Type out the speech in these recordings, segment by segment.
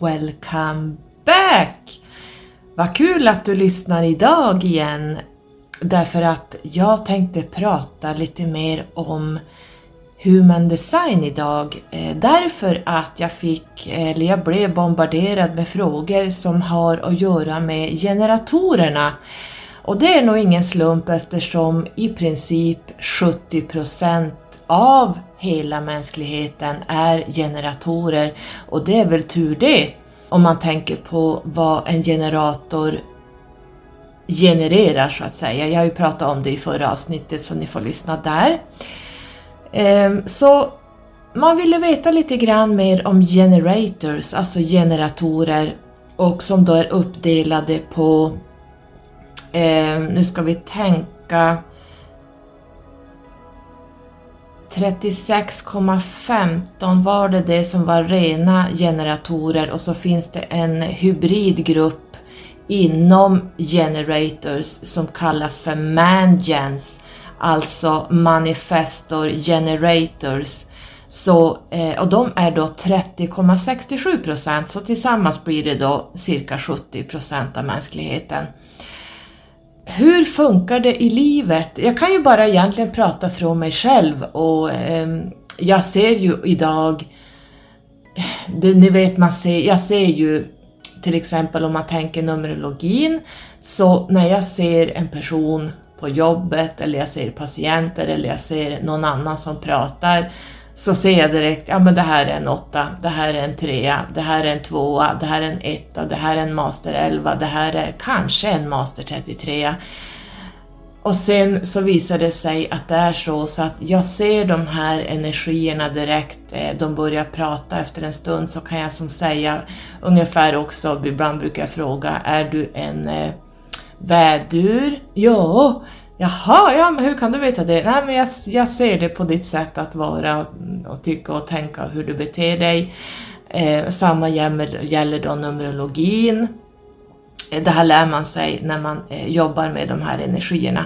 welcome back! Vad kul att du lyssnar idag igen. Därför att jag tänkte prata lite mer om Human Design idag. Eh, därför att jag fick, eller jag blev bombarderad med frågor som har att göra med generatorerna. Och det är nog ingen slump eftersom i princip 70% av hela mänskligheten är generatorer och det är väl tur det om man tänker på vad en generator genererar så att säga. Jag har ju pratat om det i förra avsnittet så ni får lyssna där. Ehm, så man ville veta lite grann mer om generators, alltså generatorer och som då är uppdelade på, ehm, nu ska vi tänka, 36,15 var det det som var rena generatorer och så finns det en hybridgrupp inom generators som kallas för mangens, alltså manifestor generators. Så, eh, och de är då 30,67 procent, så tillsammans blir det då cirka 70 procent av mänskligheten hur funkar det i livet? Jag kan ju bara egentligen prata från mig själv och eh, jag ser ju idag, det, ni vet man ser, jag ser ju till exempel om man tänker numerologin, så när jag ser en person på jobbet eller jag ser patienter eller jag ser någon annan som pratar så ser jag direkt, ja men det här är en åtta, det här är en trea, det här är en tvåa, det här är en etta, det här är en master 11, det här är kanske en master 33. Och sen så visar det sig att det är så, så att jag ser de här energierna direkt, eh, de börjar prata efter en stund så kan jag som säga ungefär också, ibland brukar jag fråga, är du en eh, vädur? Ja, Jaha, ja, men hur kan du veta det? Nej, men jag, jag ser det på ditt sätt att vara och tycka och tänka hur du beter dig. Eh, samma gäller, gäller då numerologin. Eh, det här lär man sig när man eh, jobbar med de här energierna.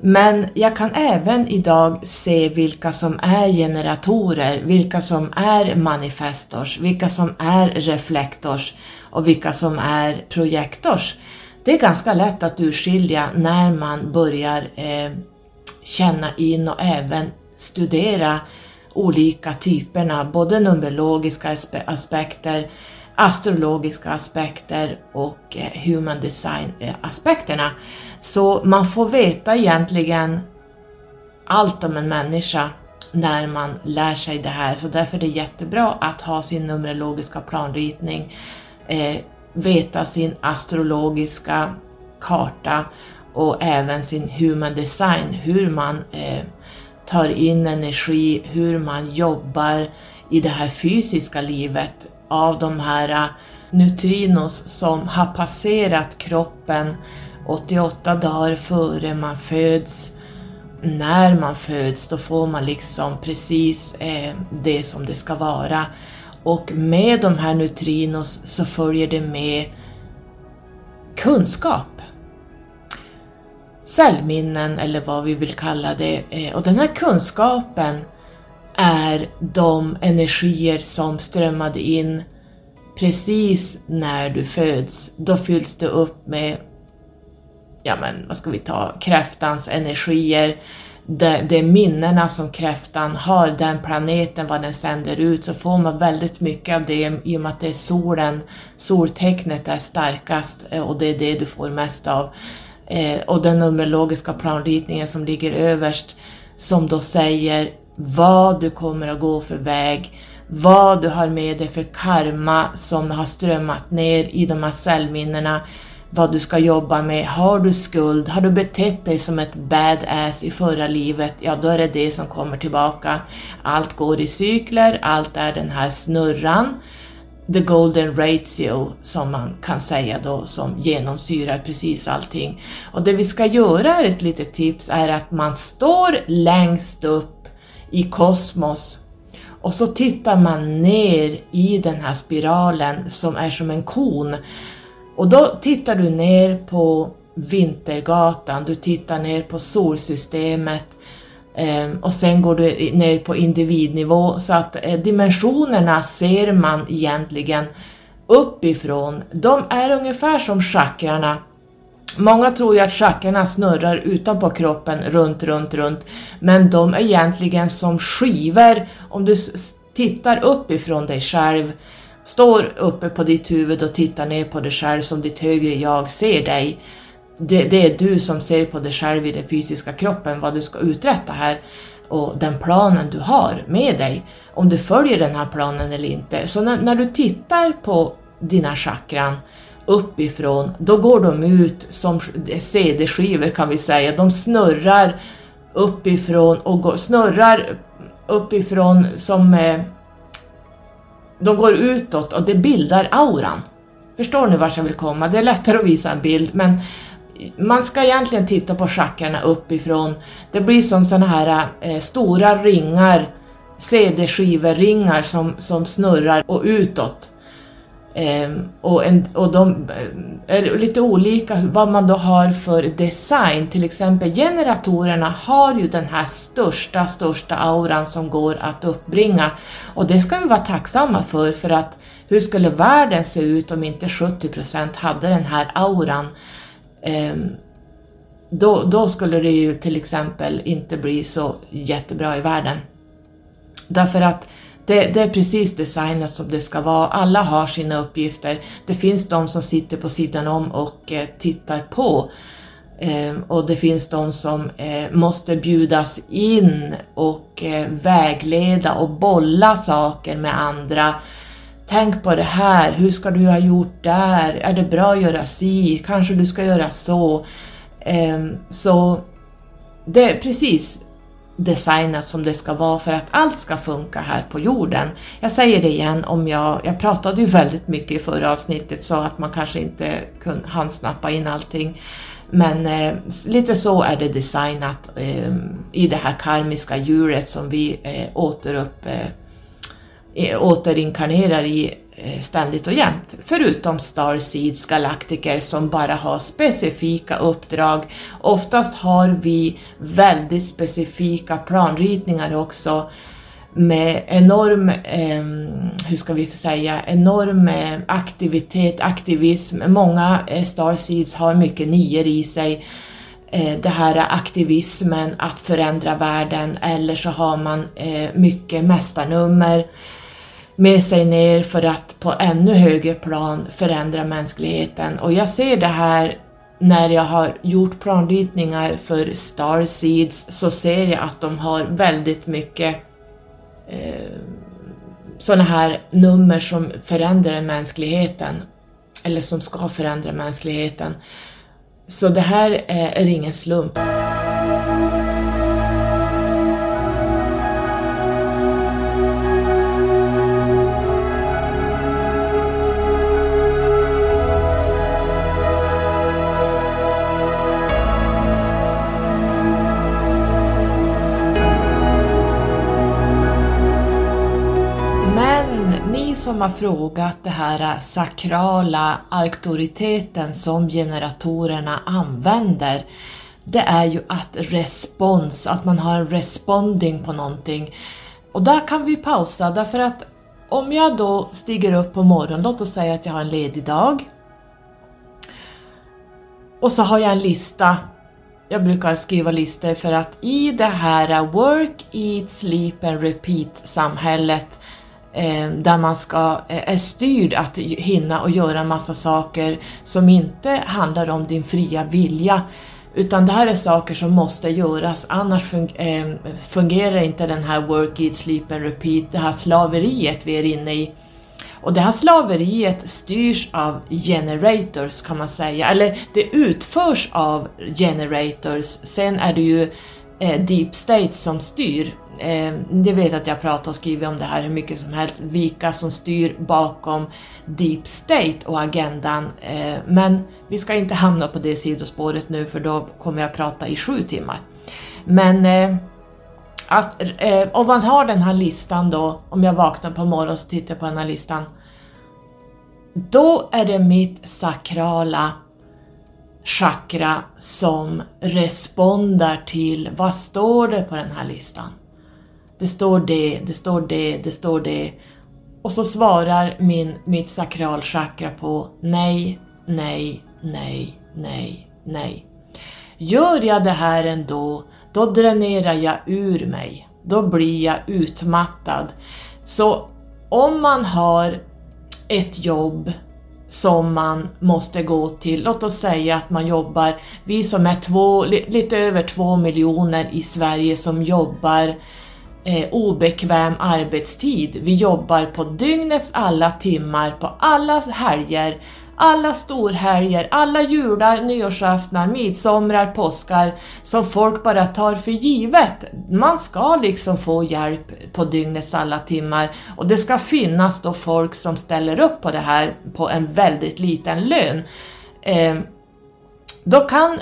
Men jag kan även idag se vilka som är generatorer, vilka som är manifestors, vilka som är reflektors och vilka som är projektors. Det är ganska lätt att urskilja när man börjar eh, känna in och även studera olika typerna, både numerologiska aspekter, astrologiska aspekter och eh, human design eh, aspekterna. Så man får veta egentligen allt om en människa när man lär sig det här, så därför är det jättebra att ha sin numerologiska planritning eh, veta sin astrologiska karta och även sin human design, hur man eh, tar in energi, hur man jobbar i det här fysiska livet av de här eh, neutrinos som har passerat kroppen 88 dagar före man föds. När man föds, då får man liksom precis eh, det som det ska vara. Och med de här neutrinos så följer det med kunskap. Cellminnen eller vad vi vill kalla det. Eh, och den här kunskapen är de energier som strömmade in precis när du föds. Då fylls det upp med, ja men vad ska vi ta, kräftans energier de, de minnena som kräftan har, den planeten, vad den sänder ut, så får man väldigt mycket av det i och med att det är solen, soltecknet är starkast eh, och det är det du får mest av. Eh, och den numerologiska planritningen som ligger överst, som då säger vad du kommer att gå för väg, vad du har med dig för karma som har strömmat ner i de här cellminnena, vad du ska jobba med. Har du skuld, har du betett dig som ett badass i förra livet, ja då är det det som kommer tillbaka. Allt går i cykler, allt är den här snurran, the golden ratio som man kan säga då som genomsyrar precis allting. Och det vi ska göra är ett litet tips är att man står längst upp i kosmos och så tittar man ner i den här spiralen som är som en kon och då tittar du ner på Vintergatan, du tittar ner på solsystemet, ehm, och sen går du ner på individnivå så att eh, dimensionerna ser man egentligen uppifrån. De är ungefär som chakrarna. Många tror ju att chakrarna snurrar utanpå kroppen runt, runt, runt. Men de är egentligen som skivor. Om du tittar uppifrån dig själv, står uppe på ditt huvud och tittar ner på dig själv som ditt högre jag ser dig det, det, är du som ser på dig själv i den fysiska kroppen, vad du ska uträtta här och den planen du har med dig, om du följer den här planen eller inte. Så när, när du tittar på dina chakran uppifrån, då går de ut som CD-skivor kan vi säga. De snurrar uppifrån och går, snurrar uppifrån som eh, de går utåt och det bildar auran. Förstår ni vart jag vill komma? Det är lättare att visa en bild men man ska egentligen titta på chakrarna uppifrån. Det blir som sådana här eh, stora ringar, CD-skiverringar som, som snurrar och utåt. Ehm, och, en, och de eh, är lite olika vad man då har för design. Till exempel generatorerna har ju den här största, största auran som går att uppbringa. Och det ska vi vara tacksamma för, för att hur skulle världen se ut om inte 70% hade den här auran? Ehm, då, då skulle det ju till exempel inte bli så jättebra i världen. Därför att det, det, är precis designat som det ska vara. Alla har sina uppgifter. Det finns de som sitter på sidan om och eh, tittar på. Eh, och det finns de som eh, måste bjudas in och eh, vägleda och bolla saker med andra Tänk på det här, hur ska du ha gjort där? Är det bra att göra si? Kanske du ska göra så? Ehm, så det är precis designat som det ska vara för att allt ska funka här på jorden. Jag säger det igen, om jag, jag pratade ju väldigt mycket i förra avsnittet så att man kanske inte kunde, hann snappa in allting. Men eh, lite så är det designat eh, i det här karmiska djuret som vi eh, återupp eh, återinkarnerar i Eh, ständigt och jämt. Förutom Starseeds galaktiker som bara har specifika uppdrag. Oftast har vi väldigt specifika planritningar också med enorm, eh, hur ska vi säga, enorm eh, aktivitet, aktivism. Många eh, Starseeds har mycket nior i sig. Eh, det här aktivismen att förändra världen eller så har man eh, mycket mästarnummer med sig ner för att på ännu högre plan förändra mänskligheten. Och jag ser det här när jag har gjort planritningar för Star Seeds så ser jag att de har väldigt mycket eh, sådana här nummer som förändrar mänskligheten eller som ska förändra mänskligheten. Så det här är, är ingen slump. Som har frågat det här sakrala auktoriteten som generatorerna använder, det är ju att respons, att man har en responding på någonting. Och där kan vi pausa därför att om jag då stiger upp på morgonen, låt oss säga att jag har en ledig dag. Och så har jag en lista. Jag brukar skriva listor för att i det här work, eat, sleep and repeat samhället Eh, där man ska, eh, är styrd att hinna och göra massa saker som inte handlar om din fria vilja. Utan det här är saker som måste göras, annars eh, fungerar inte den här work, eat, sleep and repeat, det här slaveriet vi är inne i. Och det här slaveriet styrs av generators kan man säga, eller det utförs av generators. Sen är det ju eh, deep state som styr Eh, det vet att jag pratat och skrivit om det här hur mycket som helst, vilka som styr bakom deep state och agendan. Eh, men vi ska inte hamna på det sidospåret nu för då kommer jag prata i sju timmar. Men eh, att, eh, om man har den här listan då, om jag vaknar på morgonen och tittar på den här listan, då är det mitt sakrala chakra som respondar till vad står det på den här listan? Det står det, det står det, det står det. Och så svarar min, mitt sakralchakra på nej, nej, nej, nej, nej. Gör jag det här ändå, då dränerar jag ur mig. Då blir jag utmattad. Så om man har ett jobb som man måste gå till. Låt oss säga att man jobbar, vi som är två, lite över två miljoner i Sverige som jobbar eh, obekväm arbetstid. Vi jobbar på dygnets alla timmar, på alla helger, alla storhelger, alla jular, nyårsaftnar, midsomrar, påskar som folk bara tar för givet. Man ska liksom få hjälp på dygnets alla timmar och det ska finnas då folk som ställer upp på det här på en väldigt liten lön. Eh, då kan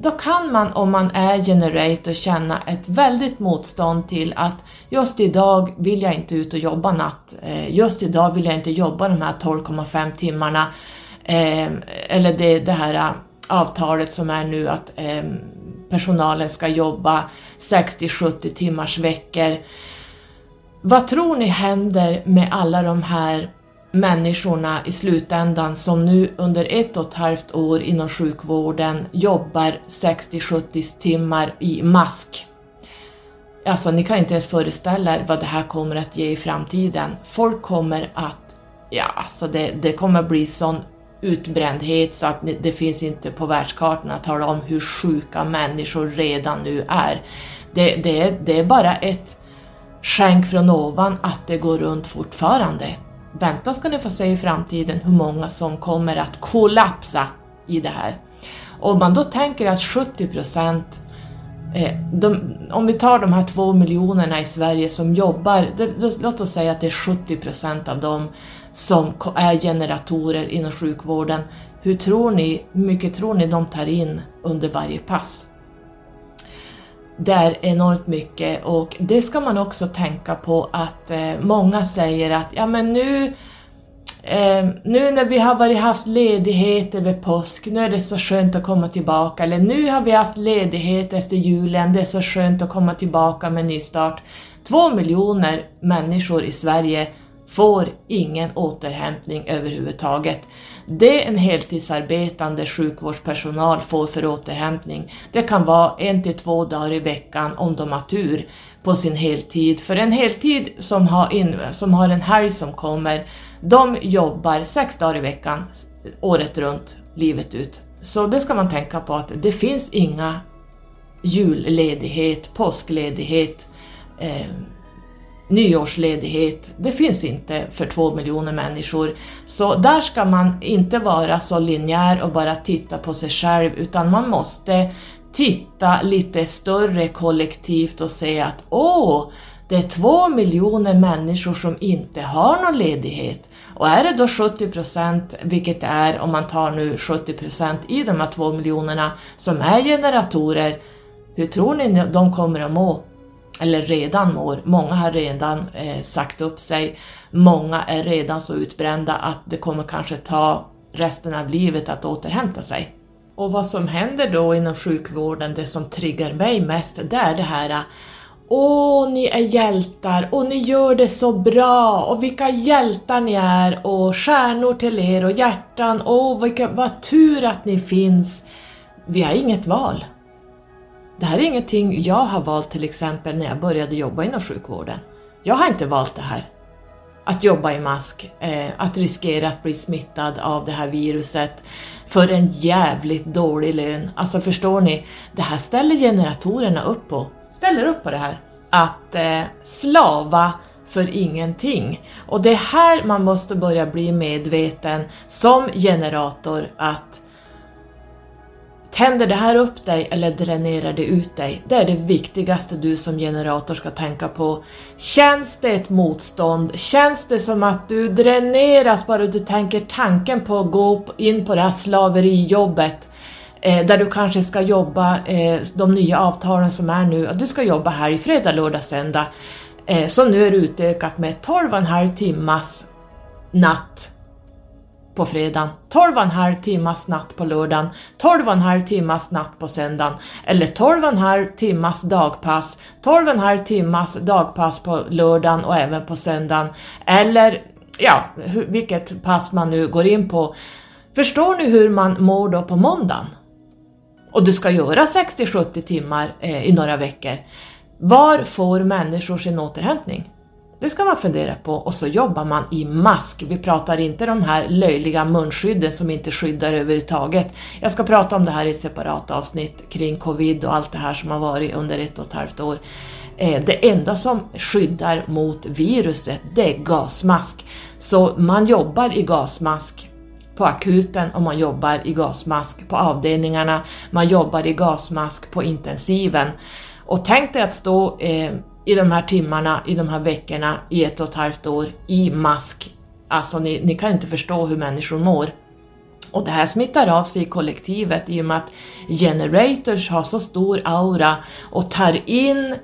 då kan man om man är generator känna ett väldigt motstånd till att just idag vill jag inte ut och jobba natt, ehm, just idag vill jag inte jobba de här 12,5 timmarna eh, eller det, det här äh, avtalet som är nu att eh, personalen ska jobba 60-70 timmars veckor. Vad tror ni händer med alla de här människorna i slutändan som nu under ett och ett halvt år inom sjukvården jobbar 60-70 timmar i mask? Alltså ni kan inte ens föreställa er vad det här kommer att ge i framtiden. Folk kommer att, ja alltså det, det kommer bli sån utbrändhet så att det finns inte på världskartan att tala om hur sjuka människor redan nu är. Det, det, det är bara ett skänk från ovan att det går runt fortfarande. Vänta ska ni få se i framtiden hur många som kommer att kollapsa i det här. Om man då tänker att 70 procent eh, om vi tar de här två miljonerna i Sverige som jobbar, det, låt oss säga att det är 70 procent av dem som är generatorer inom sjukvården. Hur tror ni, hur mycket tror ni de tar in under varje pass? Det är enormt mycket och det ska man också tänka på att eh, många säger att ja men nu eh, nu när vi har varit haft ledighet över påsk, nu är det så skönt att komma tillbaka. Eller nu har vi haft ledighet efter julen, det är så skönt att komma tillbaka med nystart. Två miljoner människor i Sverige får ingen återhämtning överhuvudtaget. Det en heltidsarbetande sjukvårdspersonal får för återhämtning, det kan vara en till två dagar i veckan om de har tur på sin heltid. För en heltid som har, in, som har en helg som kommer, de jobbar sex dagar i veckan året runt, livet ut. Så det ska man tänka på att det finns inga julledighet, påskledighet, eh, nyårsledighet, det finns inte för två miljoner människor. Så där ska man inte vara så linjär och bara titta på sig själv utan man måste titta lite större kollektivt och säga att åh, det är två miljoner människor som inte har någon ledighet. Och är det då 70 procent, vilket det är om man tar nu 70 procent i de här två miljonerna som är generatorer, hur tror ni de kommer att må? Eller redan mår. Många har redan eh, sagt upp sig. Många är redan så utbrända att det kommer kanske ta resten av livet att återhämta sig. Och vad som händer då inom sjukvården, det som triggar mig mest, det är det här Åh, ni är hjältar och ni gör det så bra och vilka hjältar ni är och stjärnor till er och hjärtan, åh vilka, vad tur att ni finns. Vi har inget val. Det här är ingenting jag har valt till exempel när jag började jobba inom sjukvården. Jag har inte valt det här. Att jobba i mask, eh, att riskera att bli smittad av det här viruset för en jävligt dålig lön. Alltså förstår ni? Det här ställer generatorerna upp på. Ställer upp på det här. Att eh, slava för ingenting. Och det är här man måste börja bli medveten som generator att Tänder det här upp dig eller dränerar det ut dig? Det är det viktigaste du som generator ska tänka på. Känns det ett motstånd? Känns det som att du dräneras bara du tänker tanken på att gå in på det här slaverijobbet? Eh, där du kanske ska jobba eh, de nya avtalen som är nu, du ska jobba här i fredag, lördag, söndag, eh, som nu är utökat med 12,5 timmars natt på fredagen, 12,5 timmars natt på lördagen, 12,5 timmars natt på söndagen eller 12,5 timmars dagpass, 12,5 timmars dagpass på lördagen och även på söndagen eller ja, vilket pass man nu går in på. Förstår ni hur man mår då på måndagen? Och du ska göra 60-70 timmar eh, i några veckor. Var får människor sin återhämtning? Det ska man fundera på och så jobbar man i mask. Vi pratar inte de här löjliga munskydden som inte skyddar överhuvudtaget. Jag ska prata om det här i ett separat avsnitt kring covid och allt det här som har varit under ett och ett halvt år. Eh, det enda som skyddar mot viruset, det är gasmask. Så man jobbar i gasmask på akuten och man jobbar i gasmask på avdelningarna, man jobbar i gasmask på intensiven. Och tänk dig att stå eh, i de här timmarna, i de här veckorna, i ett och ett halvt år i mask. Alltså ni, ni kan inte förstå hur människor mår. Och det här smittar av sig i kollektivet i och med att generators har så stor aura och tar in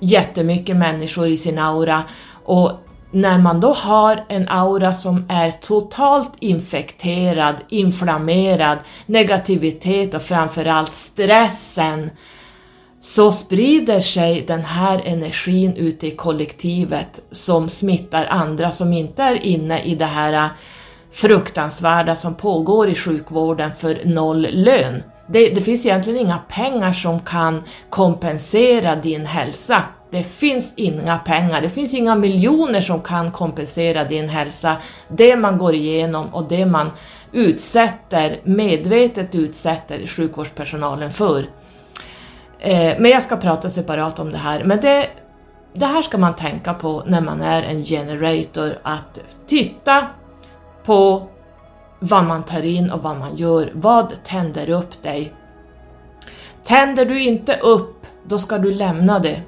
jättemycket människor i sin aura och när man då har en aura som är totalt infekterad, inflammerad, negativitet och framförallt stressen så sprider sig den här energin ute i kollektivet som smittar andra som inte är inne i det här äh, fruktansvärda som pågår i sjukvården för noll lön. Det, det, finns egentligen inga pengar som kan kompensera din hälsa. Det finns inga pengar, det finns inga miljoner som kan kompensera din hälsa. Det man går igenom och det man utsätter, medvetet utsätter sjukvårdspersonalen för. Eh, men jag ska prata separat om det här. Men det, det här ska man tänka på när man är en generator, att titta på vad man tar in och vad man gör. Vad tänder upp dig? Tänder du inte upp, då ska du lämna det.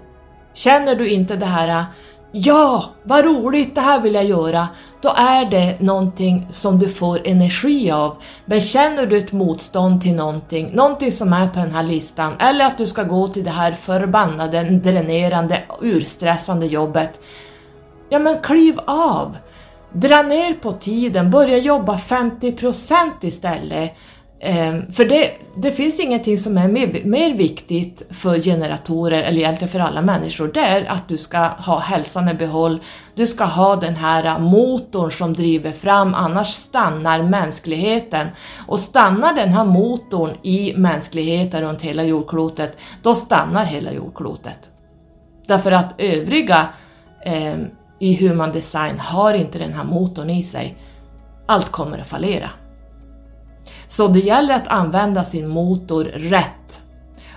Känner du inte det här Ja, vad roligt, det här vill jag göra. Då är det någonting som du får energi av. Men känner du ett motstånd till någonting, någonting som är på den här listan, eller att du ska gå till det här förbannade, dränerande, urstressande jobbet. Ja men kliv av! Dra ner på tiden, börja jobba 50% istället. Ehm, för det, det finns ingenting som är mer, mer, viktigt för generatorer, eller egentligen för alla människor, det är att du ska ha hälsan i behåll, du ska ha den här motorn som driver fram, annars stannar mänskligheten. Och stannar den här motorn i mänskligheten runt hela jordklotet, då stannar hela jordklotet. Därför att övriga eh, i human design har inte den här motorn i sig. Allt kommer att fallera. Så det gäller att använda sin motor rätt.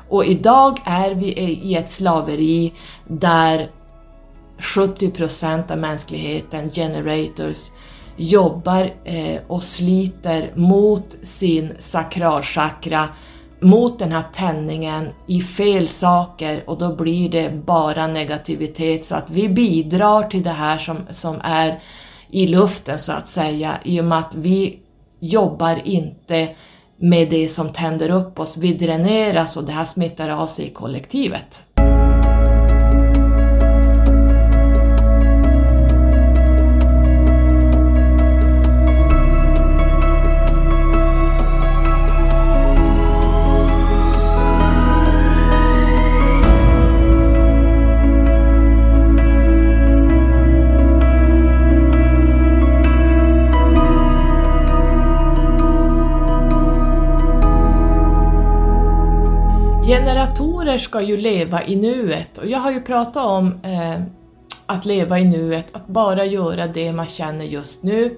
Och idag är vi i ett slaveri där 70% av mänskligheten, generators, jobbar eh, och sliter mot sin sakralchakra, mot den här tändningen i fel saker. Och då blir det bara negativitet. Så att vi bidrar till det här som, som är i luften så att säga. I och med att vi jobbar inte med det som tänder upp oss. Vi dräneras och det här smittar av sig i kollektivet. Generatorer ska ju leva i nuet och jag har ju pratat om eh, att leva i nuet, att bara göra det man känner just nu.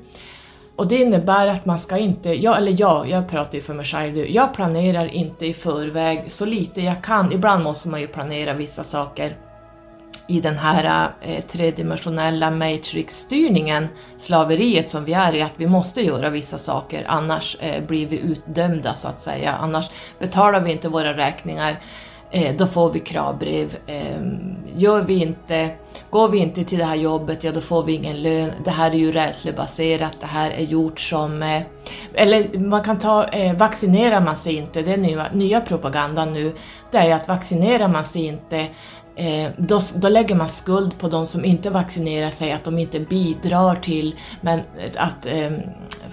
Och det innebär att man ska inte, jag, eller ja, jag pratar ju för mig själv nu, jag planerar inte i förväg så lite jag kan. Ibland måste man ju planera vissa saker i den här eh, tredimensionella matrix-styrningen, slaveriet som vi är i, att vi måste göra vissa saker, annars eh, blir vi utdömda så att säga. Annars betalar vi inte våra räkningar, eh, då får vi kravbrev. Eh, gör vi inte, går vi inte till det här jobbet, ja då får vi ingen lön. Det här är ju rädslebaserat, det här är gjort som... Eh, eller man kan ta, eh, vaccinerar man sig inte, det är nya, nya propagandan nu, det är att vaccinerar man sig inte Eh, då, då, lägger man skuld på de som inte vaccinerar sig, att de inte bidrar till men, eh, att eh,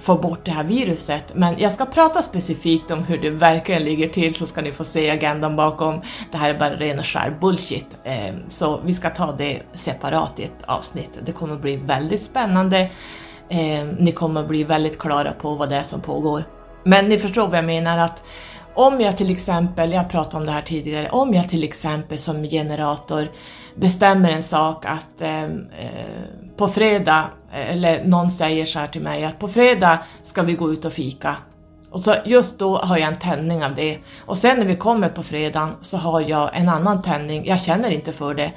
få bort det här viruset. Men jag ska prata specifikt om hur det verkligen ligger till så ska ni få se agendan bakom. Det här är bara ren och skär bullshit. Eh, så vi ska ta det separat i ett avsnitt. Det kommer bli väldigt spännande. Eh, ni kommer bli väldigt klara på vad det är som pågår. Men ni förstår vad jag menar att om jag till exempel, jag pratade om det här tidigare, om jag till exempel som generator bestämmer en sak att ehm, eh, på fredag, eller någon säger så här till mig att på fredag ska vi gå ut och fika. Och så just då har jag en tändning av det. Och sen när vi kommer på fredagen så har jag en annan tändning, jag känner inte för det.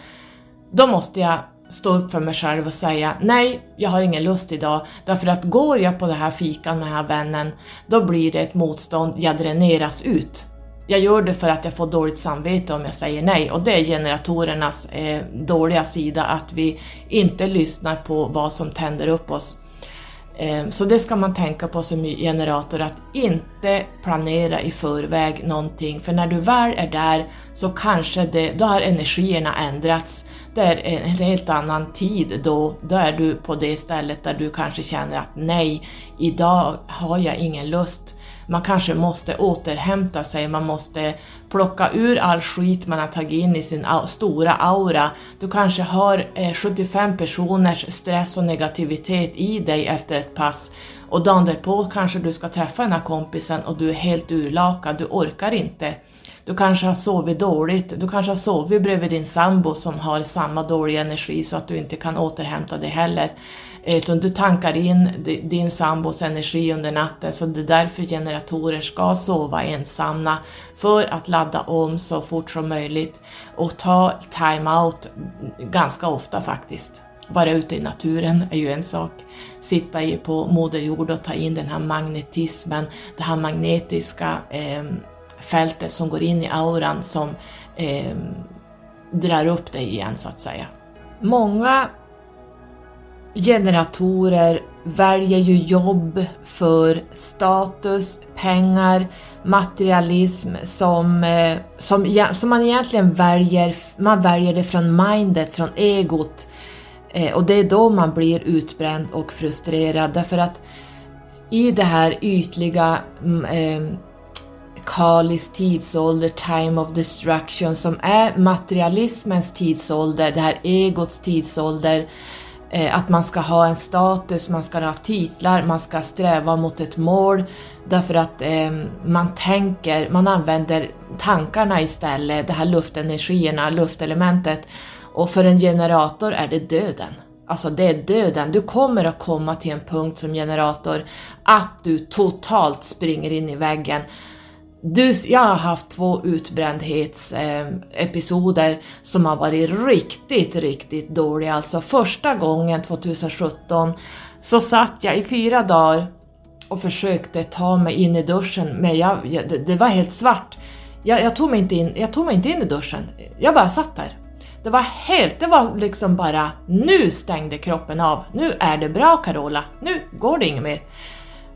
Då måste jag stå upp för mig själv och säga nej, jag har ingen lust idag. Därför att går jag på det här fikan med den här vännen, då blir det ett motstånd, jag dräneras ut. Jag gör det för att jag får dåligt samvete om jag säger nej och det är generatorernas eh, dåliga sida, att vi inte lyssnar på vad som tänder upp oss. Ehm, så det ska man tänka på som generator, att inte planera i förväg någonting, för när du väl är där så kanske det, då har energierna ändrats. Det är en helt annan tid då, då är du på det stället där du kanske känner att nej, idag har jag ingen lust man kanske måste återhämta sig, man måste plocka ur all skit man har tagit in i sin stora aura. Du kanske har eh, 75 personers stress och negativitet i dig efter ett pass och dagen därpå kanske du ska träffa den här kompisen och du är helt urlakad, du orkar inte. Du kanske har sovit dåligt, du kanske har sovit bredvid din sambo som har samma dåliga energi så att du inte kan återhämta dig heller. Eh, utan du tankar in din sambos energi under natten så det är därför generatorer ska sova ensamma för att ladda om så fort som möjligt och ta time-out ganska ofta faktiskt. Vara ute i naturen är ju en sak. Sitta på Moder Jord och ta in den här magnetismen, det här magnetiska eh, fältet som går in i auran som eh, drar upp dig igen så att säga. Många generatorer väljer ju jobb för status, pengar, materialism som, eh, som, som man egentligen väljer, man väljer det från mindet, från egot. Eh, och det är då man blir utbränd och frustrerad därför att i det här ytliga mm, eh, Kalis tidsålder, time of destruction, som är materialismens tidsålder, det här egots tidsålder, Eh, Eh, att man ska ha en status, man ska ha titlar, man ska sträva mot ett mål därför att eh, man tänker, man använder tankarna istället, de här luftenergierna, luftelementet. Och för en generator är det döden. Alltså det är döden. Du kommer att komma till en punkt som generator att du totalt springer in i väggen. Du, jag har haft två utbrändhetsepisoder eh, som har varit riktigt, riktigt dåliga. Alltså första gången 2017 så satt jag i fyra dagar och försökte ta mig in i duschen men jag, jag, det, det, var helt svart. Jag, jag, tog mig inte in, jag tog mig inte in i duschen, jag bara satt där. Det var helt, det var liksom bara nu stängde kroppen av. Nu är det bra Carola, nu går det inget mer.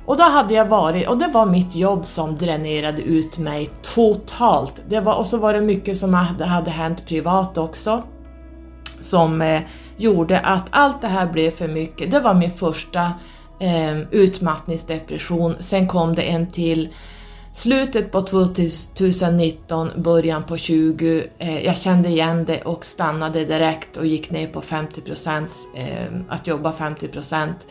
Och då hade jag varit, och det var mitt jobb som dränerade ut mig totalt. Det var, och så var det mycket som hade, hade hänt privat också som eh, gjorde att allt det här blev för mycket. Det var min första eh, utmattningsdepression. Sen kom det en till slutet på 2019, början på 20. Eh, jag kände igen det och stannade direkt och gick ner på 50 eh, att jobba 50 procent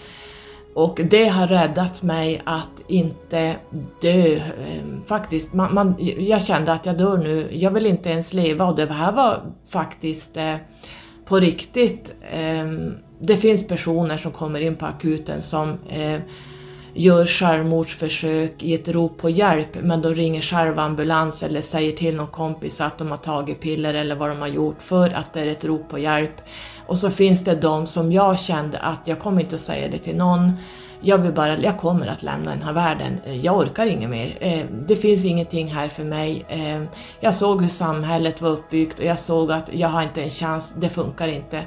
och det har räddat mig att inte dö. Ehm, faktiskt, man, man, jag kände att jag dör nu, jag vill inte ens leva och det här var faktiskt eh, på riktigt. Eh, det finns personer som kommer in på akuten som eh, gör självmordsförsök i ett rop på hjälp men de ringer själv ambulans eller säger till någon kompis att de har tagit piller eller vad de har gjort för att det är ett rop på hjälp. Och så finns det de som jag kände att jag kommer inte att säga det till någon. Jag vill bara, jag kommer att lämna den här världen. Eh, jag orkar inget mer. Eh, det finns ingenting här för mig. Eh, jag såg hur samhället var uppbyggt och jag såg att jag har inte en chans, det funkar inte.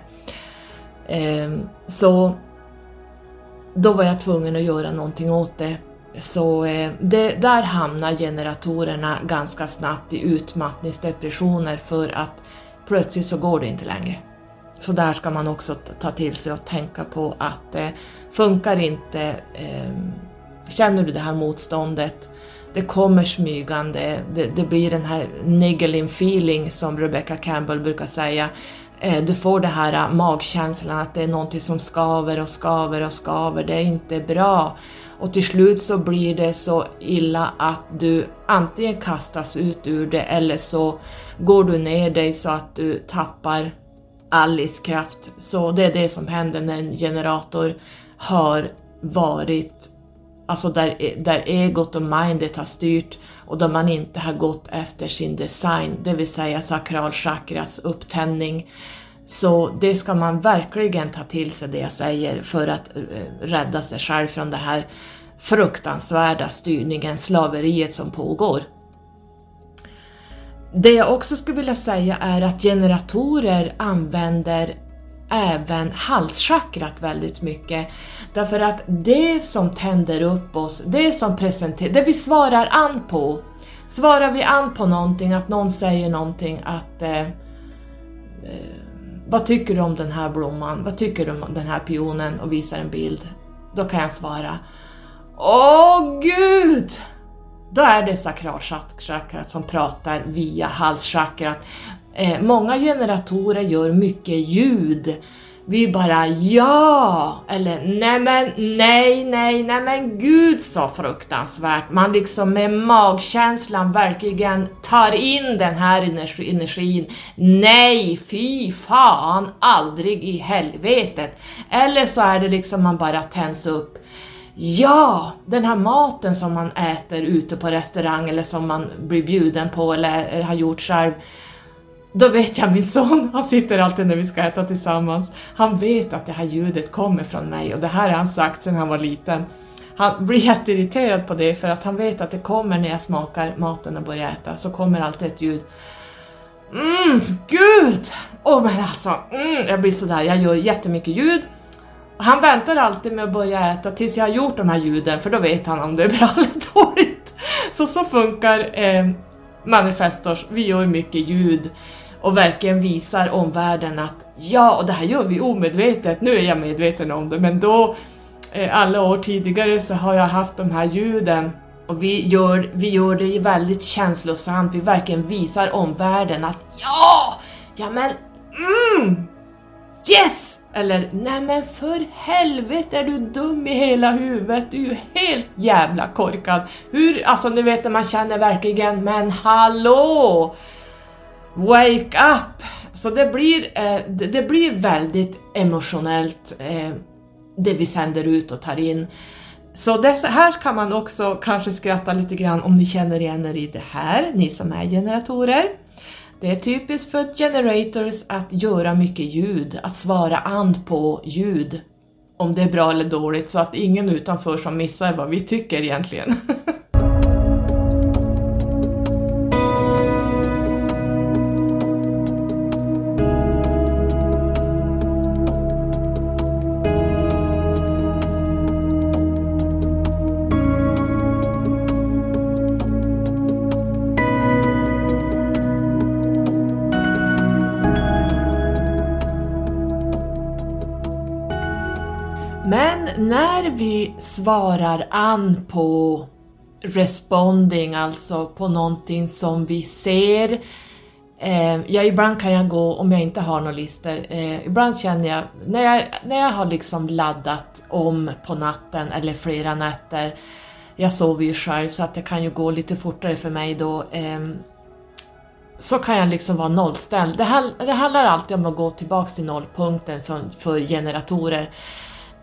Så då var jag tvungen att göra någonting åt det. Så det, där hamnar generatorerna ganska snabbt i utmattningsdepressioner för att plötsligt så går det inte längre. Så där ska man också ta till sig och tänka på att eh, funkar inte, eh, känner du det här motståndet, det kommer smygande, det, det blir den här niggling feeling som Rebecca Campbell brukar säga. Eh, du får den här eh, magkänslan att det är någonting som skaver och skaver och skaver, det är inte bra. Och till slut så blir det så illa att du antingen kastas ut ur det eller så går du ner dig så att du tappar all livskraft. Så det är det som händer när en generator har varit, alltså där, där egot och mindet har styrt och där man inte har gått efter sin design, det vill säga sakralchakrats upptändning. Så det ska man verkligen ta till sig det jag säger för att eh, rädda sig själv från den här fruktansvärda styrningen, slaveriet som pågår. Det jag också skulle vilja säga är att generatorer använder även halschakrat väldigt mycket. Därför att det som tänder upp oss, det som presenterar, det vi svarar an på. Svarar vi an på någonting, att någon säger någonting att eh, eh, vad tycker du om den här blomman? Vad tycker du om den här pionen? Och visar en bild. Då kan jag svara Åh gud! Då är det sakralchakrat som pratar via halschakrat. Eh, många generatorer gör mycket ljud. Vi bara ja, eller nej men nej, nej, nej men gud så fruktansvärt. Man liksom med magkänslan verkligen tar in den här energi, energin. Nej, fy fan, aldrig i helvetet. Eller så är det liksom man bara tänds upp Ja, den här maten som man äter ute på restaurang eller som man blir bjuden på eller eh, har gjort själv. Då vet jag min son, han sitter alltid när vi ska äta tillsammans, han vet att det här ljudet kommer från mig och det här har han sagt sedan han var liten. Han blir jätteirriterad på det för att han vet att det kommer när jag smakar maten och börjar äta, så kommer alltid ett ljud. Mm, gud! Åh oh, men alltså, mm, jag blir sådär, jag gör jättemycket ljud han väntar alltid med att börja äta tills jag har gjort de här ljuden för då vet han om det är bra eller dåligt. Så så funkar eh, manifestors, vi gör mycket ljud och verkligen visar omvärlden att ja, och det här gör vi omedvetet, nu är jag medveten om det, men då eh, alla år tidigare så har jag haft de här ljuden och vi gör, vi gör det väldigt känslosamt, vi verkligen visar omvärlden att ja, ja men mm, yes! Eller nej men för helvete är du dum i hela huvudet, du är ju helt jävla korkad. Hur, alltså ni vet när man känner verkligen men hallå! Wake up! Så det blir, eh, det, det, blir väldigt emotionellt eh, det vi sänder ut och tar in. Så det, här kan man också kanske skratta lite grann om ni känner igen er i det här, ni som är generatorer. Det är typiskt för generators att göra mycket ljud, att svara an på ljud, om det är bra eller dåligt, så att ingen utanför som missar vad vi tycker egentligen. svarar an på responding, alltså på någonting som vi ser, eh, ja ibland kan jag gå, om jag inte har några listor, eh, ibland känner jag när, jag, när jag har liksom laddat om på natten eller flera nätter, jag sover ju själv så att det kan ju gå lite fortare för mig då, eh, så kan jag liksom vara nollställd. Det, det handlar alltid om att gå tillbaks till nollpunkten för, för generatorer eh,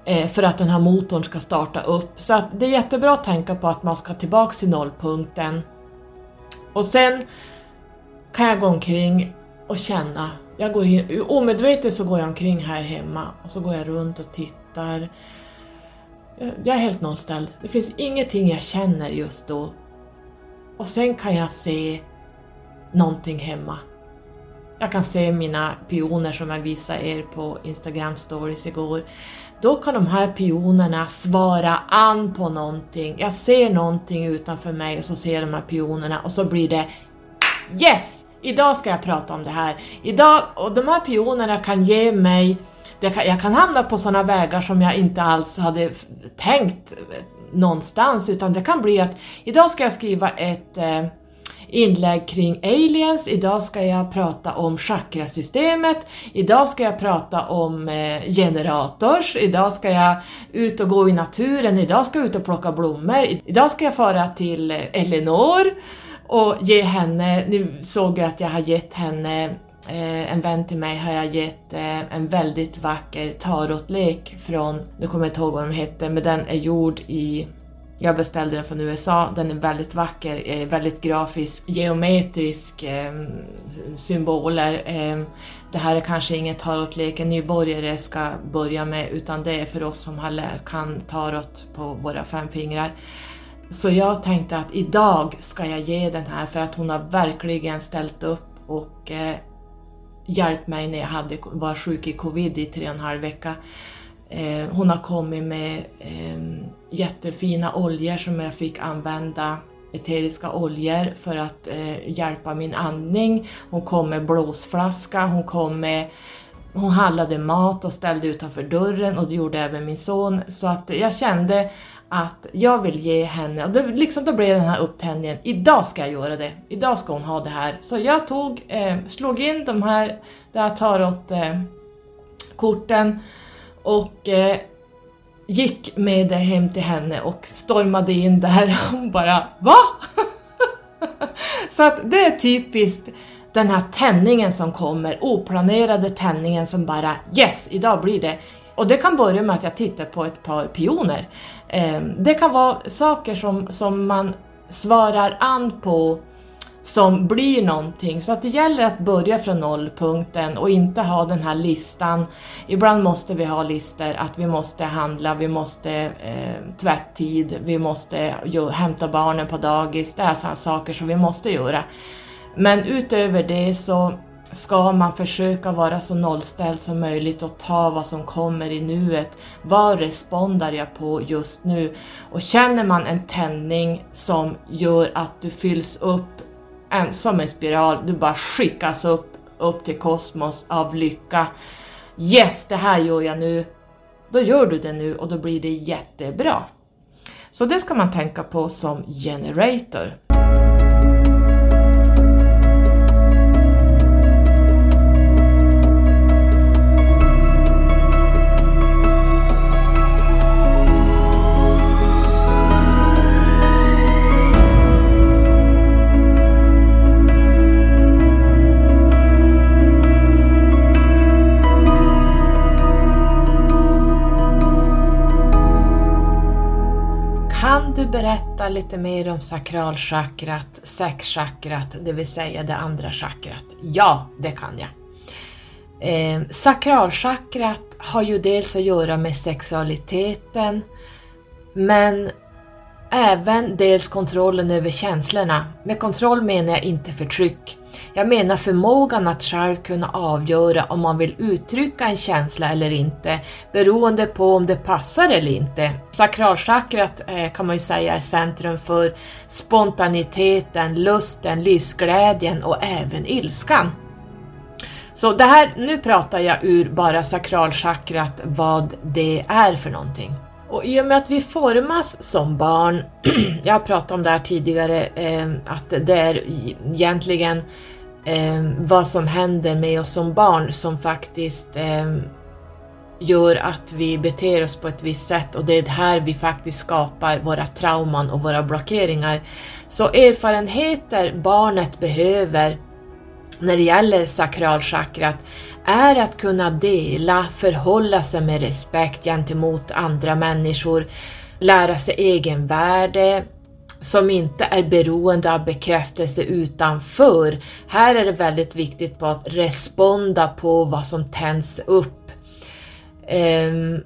Eh, för att den här motorn ska starta upp. Så att det är jättebra att tänka på att man ska tillbaks till nollpunkten. Och sen kan jag gå omkring och känna, jag går in, omedvetet så går jag omkring här hemma och så går jag runt och tittar. Jag är helt nollställd. Det finns ingenting jag känner just då. Och sen kan jag se någonting hemma. Jag kan se mina pioner som jag visade er på Instagram stories igår. Då kan de här pionerna svara an på någonting. Jag ser någonting utanför mig och så ser jag de här pionerna och så blir det Yes! idag ska jag prata om det här. Idag, och de här pionerna kan ge mig, kan, jag kan hamna på sådana vägar som jag inte alls hade tänkt eh, någonstans, utan det kan bli att idag ska jag skriva ett eh, inlägg kring aliens, idag ska jag prata om chakrasystemet, idag ska jag prata om eh, generators, idag ska jag ut och gå i naturen, idag ska jag ut och plocka blommor, idag ska jag fara till eh, Elinor och ge henne, nu såg jag att jag har gett henne eh, en vän till mig har jag gett eh, en väldigt vacker tarotlek från, nu kommer jag inte ihåg vad den hette, men den är gjord i jag beställde den från USA, den är väldigt vacker, eh, väldigt grafisk, geometrisk, ehm, symboler. Ehm, det här är kanske ingen tarotlek en nybörjare ska börja med, utan det är för oss som har kan tarot på våra fem fingrar. Så jag tänkte att idag ska jag ge den här för att hon har verkligen ställt upp och eh, hjälpt mig när jag hade, var sjuk i covid i tre och en halv vecka. Eh, hon har kommit med eh, jättefina oljor som jag fick använda, eteriska oljor för att eh, hjälpa min andning. Hon kom med blåsflaska, hon kom med hon handlade mat och ställde utanför dörren och det gjorde även min son. Så att jag kände att jag vill ge henne, och det, liksom då blev den här upptändningen, idag ska jag göra det, idag ska hon ha det här. Så jag tog, eh, slog in de här, det här tarotkorten eh, och eh, gick med det hem till henne och stormade in där och hon bara VA? Så att det är typiskt den här tändningen som kommer, oplanerade tändningen som bara Yes, idag blir det. Och det kan börja med att jag tittar på ett par pioner. Eh, det kan vara saker som, som man svarar an på som blir någonting. Så att det gäller att börja från nollpunkten och inte ha den här listan. Ibland måste vi ha listor att vi måste handla, vi måste eh, tvättid, vi måste ju, hämta barnen på dagis. Det är sådana saker som vi måste göra. Men utöver det så ska man försöka vara så nollställd som möjligt och ta vad som kommer i nuet. Vad respondar jag på just nu? Och känner man en tändning som gör att du fylls upp en, som en spiral, du bara skickas upp, upp till kosmos av lycka. Yes, det här gör jag nu. Då gör du det nu och då blir det jättebra. Så det ska man tänka på som generator. Du berätta lite mer om sakralchakrat, sexchakrat, det vill säga det andra chakrat? Ja, det kan jag. Eh, sakralchakrat har ju dels att göra med sexualiteten, men även dels kontrollen över känslorna. Med kontroll menar jag inte förtryck. Jag menar förmågan att själv kunna avgöra om man vill uttrycka en känsla eller inte, beroende på om det passar eller inte. Sakralchakrat eh, kan man ju säga är centrum för spontaniteten, lusten, livsglädjen och även ilskan. Så det här, nu pratar jag ur bara sakralchakrat, vad det är för någonting. Och i och med att vi formas som barn, jag har pratat om det här tidigare, eh, att det är egentligen eh, vad som händer med oss som barn som faktiskt eh, gör att vi beter oss på ett visst sätt och det är här vi faktiskt skapar våra trauman och våra blockeringar. Så erfarenheter barnet behöver när det gäller sakralchakrat är att kunna dela, förhålla sig med respekt gentemot andra människor, lära sig egenvärde, som inte är beroende av bekräftelse utanför. Här är det väldigt viktigt på att responda på vad som tänds upp. Um,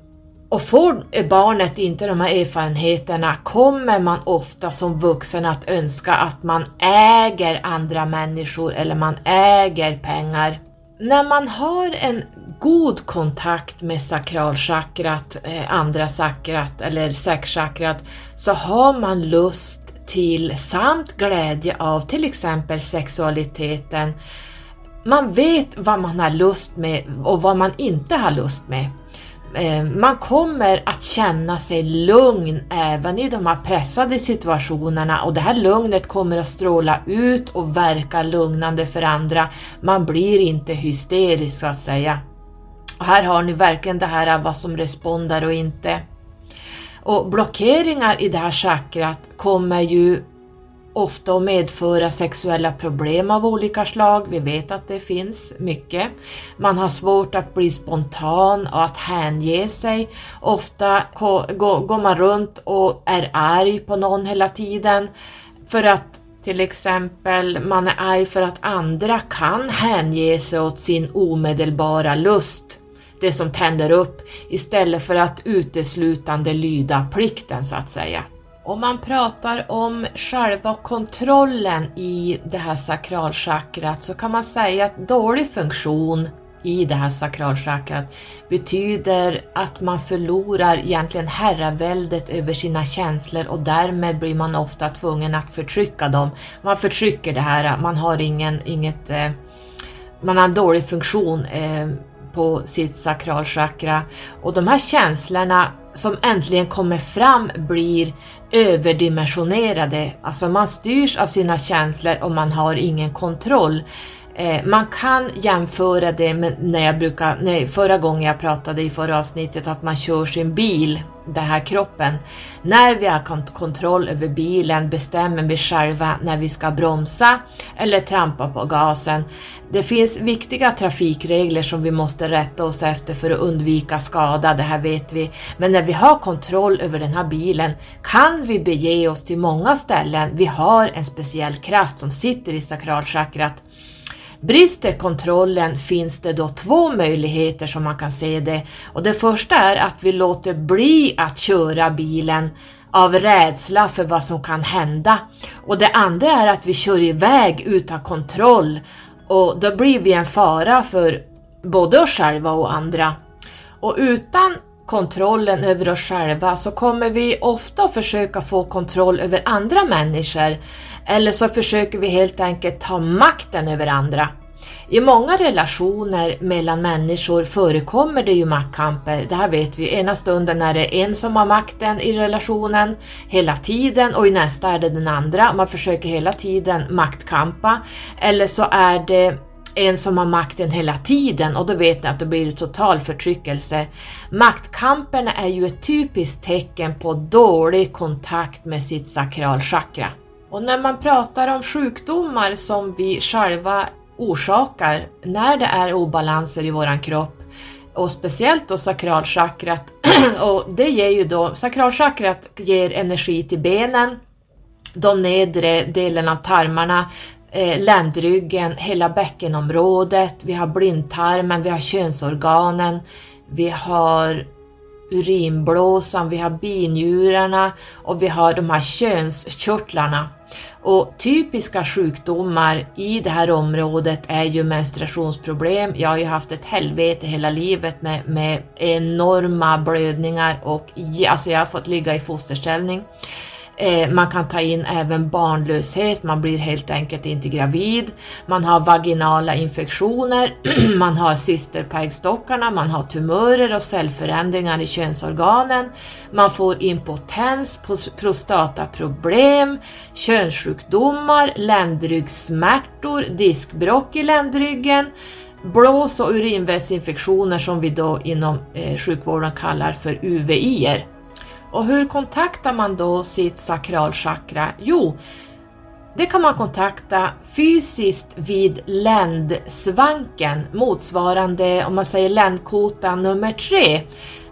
och får barnet inte de här erfarenheterna kommer man ofta som vuxen att önska att man äger andra människor eller man äger pengar. När man har en god kontakt med sakralchakrat, eh, andra chakrat eller sexchakrat så har man lust till samt glädje av till exempel sexualiteten. Man vet vad man har lust med och vad man inte har lust med. Eh, man kommer att känna sig lugn även i de här pressade situationerna och det här lugnet kommer att stråla ut och verka lugnande för andra. Man blir inte hysterisk så att säga. Och här har ni verkligen det här vad som respondar och inte. Och blockeringar i det här chakrat kommer ju ofta att medföra sexuella problem av olika slag. Vi vet att det finns mycket. Man har svårt att bli spontan och att hänge sig. Ofta går man runt och är arg på någon hela tiden för att till exempel man är arg för att andra kan hänge sig åt sin omedelbara lust det som tänder upp istället för att uteslutande lyda plikten så att säga. Om man pratar om själva kontrollen i det här sakralchakrat så kan man säga att dålig funktion i det här sakralchakrat betyder att man förlorar egentligen herraväldet över sina känslor och därmed blir man ofta tvungen att förtrycka dem. Man förtrycker det här, man har ingen, inget, eh, man har en dålig funktion eh, på sitt sakralchakra och de här känslorna som äntligen kommer fram blir överdimensionerade. Alltså man styrs av sina känslor och man har ingen kontroll. Eh, man kan jämföra det med när jag brukar, nej, förra gången jag pratade i förra avsnittet att man kör sin bil, den här kroppen. När vi har kontroll över bilen bestämmer vi själva när vi ska bromsa eller trampa på gasen. Det finns viktiga trafikregler som vi måste rätta oss efter för att undvika skada, det här vet vi. Men när vi har kontroll över den här bilen kan vi bege oss till många ställen. Vi har en speciell kraft som sitter i sakralchakrat Brister kontrollen finns det då två möjligheter som man kan se det. Och det första är att vi låter bli att köra bilen av rädsla för vad som kan hända. Och det andra är att vi kör iväg utan kontroll och då blir vi en fara för både oss själva och andra. Och utan kontrollen över oss själva så kommer vi ofta försöka få kontroll över andra människor eller så försöker vi helt enkelt ta makten över andra. I många relationer mellan människor förekommer det ju maktkamper, det här vet vi. Ena stunden är det en som har makten i relationen hela tiden och i nästa är det den andra. Man försöker hela tiden maktkampa. Eller så är det en som har makten hela tiden och då vet ni att det blir total förtryckelse. Maktkamperna är ju ett typiskt tecken på dålig kontakt med sitt sakralchakra. Och när man pratar om sjukdomar som vi själva orsakar när det är obalanser i våran kropp och speciellt då sakralchakrat och det ger ju då, sakralchakrat ger energi till benen, de nedre delen av tarmarna, eh, ländryggen, hela bäckenområdet, vi har blindtarmen, vi har könsorganen, vi har urinblåsan, vi har binjurarna och vi har de här könskörtlarna. Och typiska sjukdomar i det här området är ju menstruationsproblem. Jag har ju haft ett helvete hela livet med, med enorma blödningar och alltså jag har fått ligga i fosterställning. Eh, man kan ta in även barnlöshet, man blir helt enkelt inte gravid. Man har vaginala infektioner, man har cyster på äggstockarna, man har tumörer och cellförändringar i könsorganen. Man får impotens, prostataproblem, könssjukdomar, ländryggsmärtor, diskbråck i ländryggen, blås och urinvägsinfektioner som vi då inom eh, sjukvården kallar för UVI-er. Och hur kontaktar man då sitt sakralchakra? Jo, det kan man kontakta fysiskt vid ländsvanken, motsvarande om man säger ländkotan nummer tre.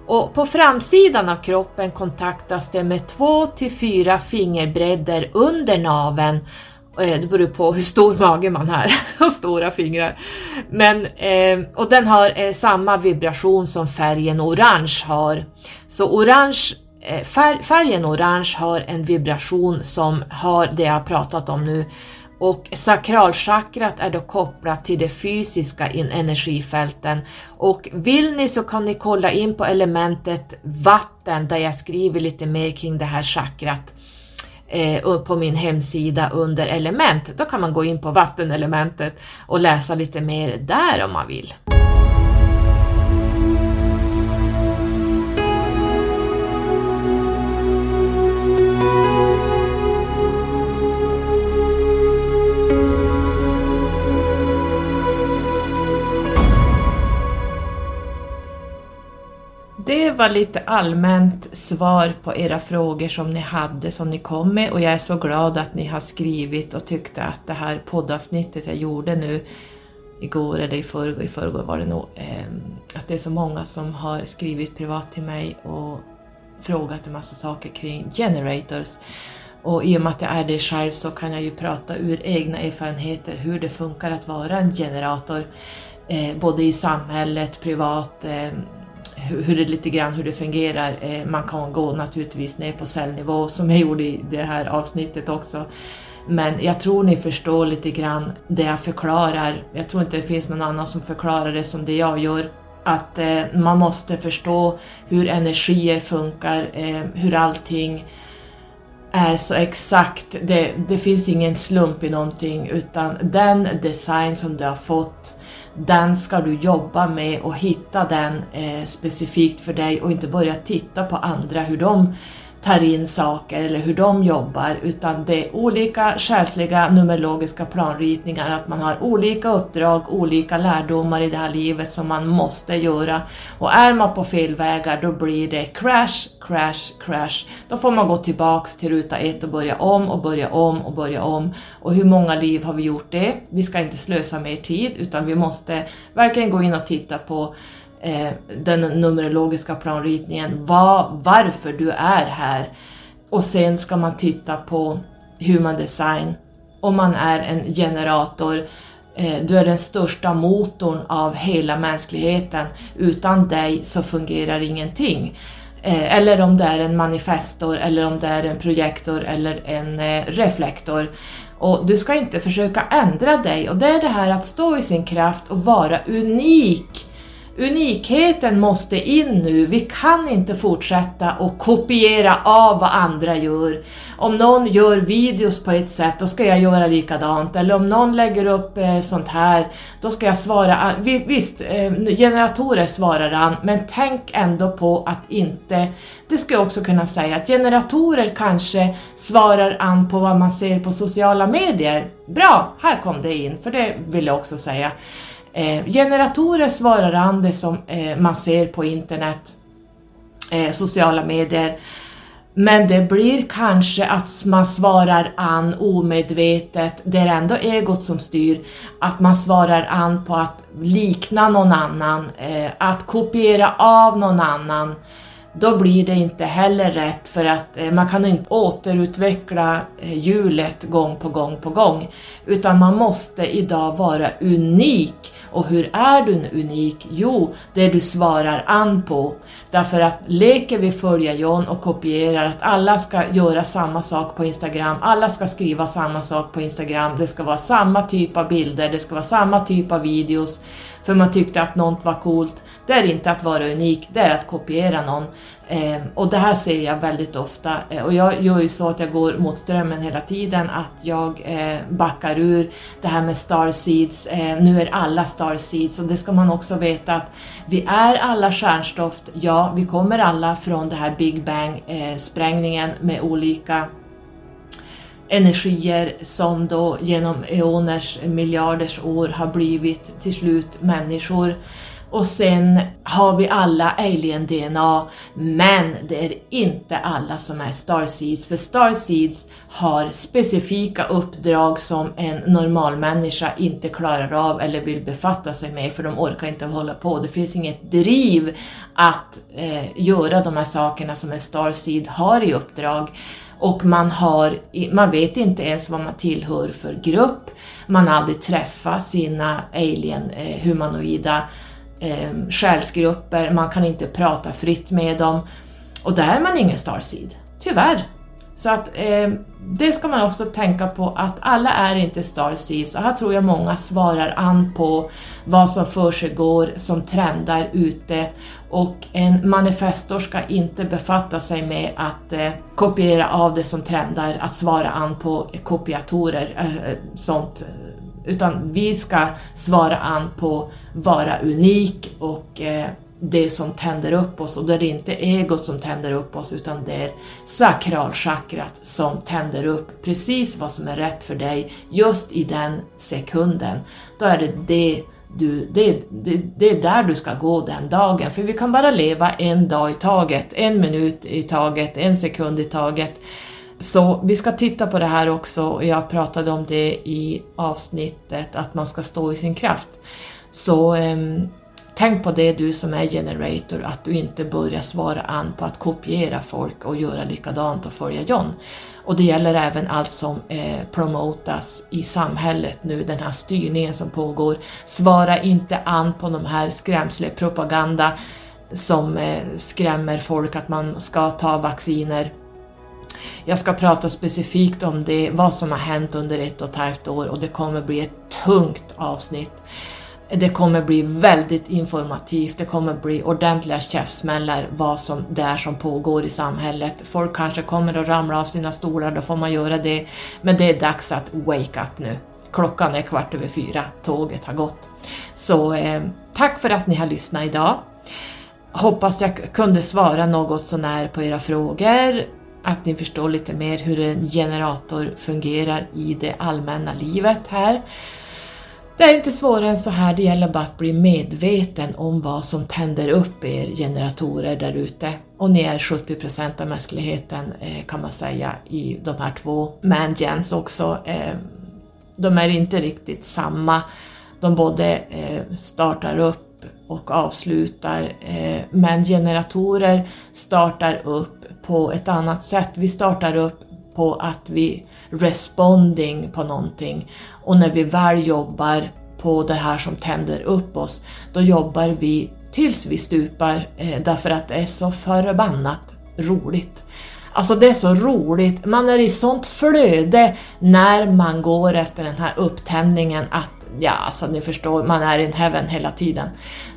Och på framsidan av kroppen kontaktas det med två till fyra fingerbredder under naveln. Eh, det beror på hur stor mage man har och stora fingrar. Men, eh, och den har eh, samma vibration som färgen orange har. Så orange Eh, färgen orange har en vibration som har det jag har pratat om nu och sakralchakrat är då kopplat till de fysiska energifälten. Och vill ni så kan ni kolla in på elementet vatten där jag skriver lite mer kring det här chakrat. eh, på min hemsida under element. Då kan man gå in på vattenelementet och läsa lite mer där om man vill. Det var lite allmänt svar på era frågor som ni hade, som ni kom med och jag är så glad att ni har skrivit och tyckte att det här poddavsnittet jag gjorde nu igår eller i förrgår, i förrgår var det nog, eh, att det är så många som har skrivit privat till mig och frågat en massa saker kring generators. Och i och med att jag är det själv så kan jag ju prata ur egna erfarenheter hur det funkar att vara en generator, eh, både i samhället, privat, eh, hur det lite grann hur det fungerar. Eh, man kan gå naturligtvis ner på cellnivå som jag gjorde i det här avsnittet också. Men jag tror ni förstår lite grann det jag förklarar. Jag tror inte det finns någon annan som förklarar det som det jag gör. Att eh, man måste förstå hur energier funkar, eh, hur allting är så exakt. Det, det finns ingen slump i någonting utan den design som du har fått den ska du jobba med och hitta den eh, specifikt för dig och inte börja titta på andra hur de tar in saker eller hur de jobbar utan det är olika själsliga numerologiska planritningar, att man har olika uppdrag, olika lärdomar i det här livet som man måste göra. Och är man på fel vägar då blir det crash, crash, crash. Då får man gå tillbaks till ruta ett och börja om och börja om och börja om. Och hur många liv har vi gjort det? Vi ska inte slösa mer tid utan vi måste verkligen gå in och titta på eh, den numerologiska planritningen, var, varför du är här. Och sen ska man titta på human design. Om man är en generator, eh, du är den största motorn av hela mänskligheten. Utan dig så fungerar ingenting. Eh, eller om det är en manifestor, eller om det är en projektor eller en eh, reflektor. Och du ska inte försöka ändra dig och det är det här att stå i sin kraft och vara unik Unikheten måste in nu. Vi kan inte fortsätta och kopiera av vad andra gör. Om någon gör videos på ett sätt, då ska jag göra likadant. Eller om någon lägger upp eh, sånt här, då ska jag svara. Visst, eh, generatorer svarar han, men tänk ändå på att inte... Det ska jag också kunna säga, att generatorer kanske svarar an på vad man ser på sociala medier. Bra, här kom det in, för det vill jag också säga. Eh, generatorer svarar an det som eh, man ser på internet, eh, sociala medier. Men det blir kanske att man svarar an omedvetet, det är ändå egot som styr, att man svarar an på att likna någon annan, eh, att kopiera av någon annan då blir det inte heller rätt för att eh, man kan inte återutveckla eh, hjulet gång på gång på gång. Utan man måste idag vara unik. Och hur är du unik? Jo, det du svarar an på. Därför att leker vi följa John och kopierar att alla ska göra samma sak på Instagram, alla ska skriva samma sak på Instagram, det ska vara samma typ av bilder, det ska vara samma typ av videos, för man tyckte att något var coolt. Det är inte att vara unik, det är att kopiera någon. Eh, och det här ser jag väldigt ofta eh, och jag gör ju så att jag går mot strömmen hela tiden, att jag eh, backar ur det här med starseeds. seeds. Ehm, nu är alla starseeds och det ska man också veta att vi är alla stjärnstoft, ja vi kommer alla från det här Big Bang eh, sprängningen med olika energier som då genom eoners, miljarders år har blivit till slut människor. Och sen har vi alla alien-DNA, men det är inte alla som är starseeds, för starseeds har specifika uppdrag som en normal människa inte klarar av eller vill befatta sig med, för de orkar inte hålla på. Det finns inget driv att eh, göra de här sakerna som en starseed har i uppdrag och man, har, man vet inte ens vad man tillhör för grupp, man har aldrig träffat sina alien eh, humanoida eh, själsgrupper, man kan inte prata fritt med dem. Och där är man ingen starseed, tyvärr. Så att eh, det ska man också tänka på att alla är inte Star Seeds och här tror jag många svarar an på vad som försiggår som trendar ute. Och en manifestor ska inte befatta sig med att eh, kopiera av det som trendar, att svara an på kopiatorer, eh, eh sånt. Utan vi ska svara an på vara unik och eh, det som tänder upp oss och det är inte egot som tänder upp oss utan det är sakralchakrat som tänder upp precis vad som är rätt för dig just i den sekunden. Då är det det du, det, det, det, är där du ska gå den dagen, för vi kan bara leva en dag i taget, en minut i taget, en sekund i taget. Så vi ska titta på det här också och jag pratade om det i avsnittet att man ska stå i sin kraft. Så um, tänk på det du som är generator, att du inte börjar svara an på att kopiera folk och göra likadant och följa John. Och det gäller även allt som eh, promotas i samhället nu, den här styrningen som pågår. Svara inte an på de här skrämselpropaganda som eh, skrämmer folk att man ska ta vacciner jag ska prata specifikt om det, vad som har hänt under ett och ett halvt år och det kommer bli ett tungt avsnitt. Det kommer bli väldigt informativt, det kommer bli ordentliga käftsmällar vad som det är som pågår i samhället. Folk kanske kommer att ramla av sina stolar, då får man göra det. Men det är dags att wake up nu. Klockan är kvart över fyra, tåget har gått. Så eh, tack för att ni har lyssnat idag. Hoppas jag kunde svara något sånär på era frågor att ni förstår lite mer hur en generator fungerar i det allmänna livet här. Det är inte svårare än så här, det gäller bara att bli medveten om vad som tänder upp er generatorer där ute. Och ni är 70% av mänskligheten eh, kan man säga i de här två mangens också. Eh, de är inte riktigt samma. De både eh, startar upp och avslutar, men generatorer startar upp på ett annat sätt. Vi startar upp på att vi responding på någonting och när vi väl jobbar på det här som tänder upp oss, då jobbar vi tills vi stupar eh, därför att det är så förbannat roligt. Alltså det är så roligt, man är i sånt flöde när man går efter den här upptändningen att ja, alltså ni förstår, man är in heaven hela tiden.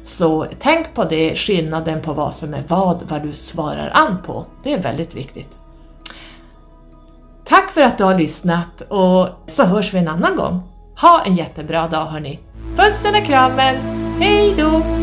Så tänk på det, skillnaden på vad som är vad, vad du svarar an på. Det är väldigt viktigt. Tack för att du har lyssnat och så hörs vi en annan gång. Ha en jättebra dag hörni. Pussen och kramen, Hejdå!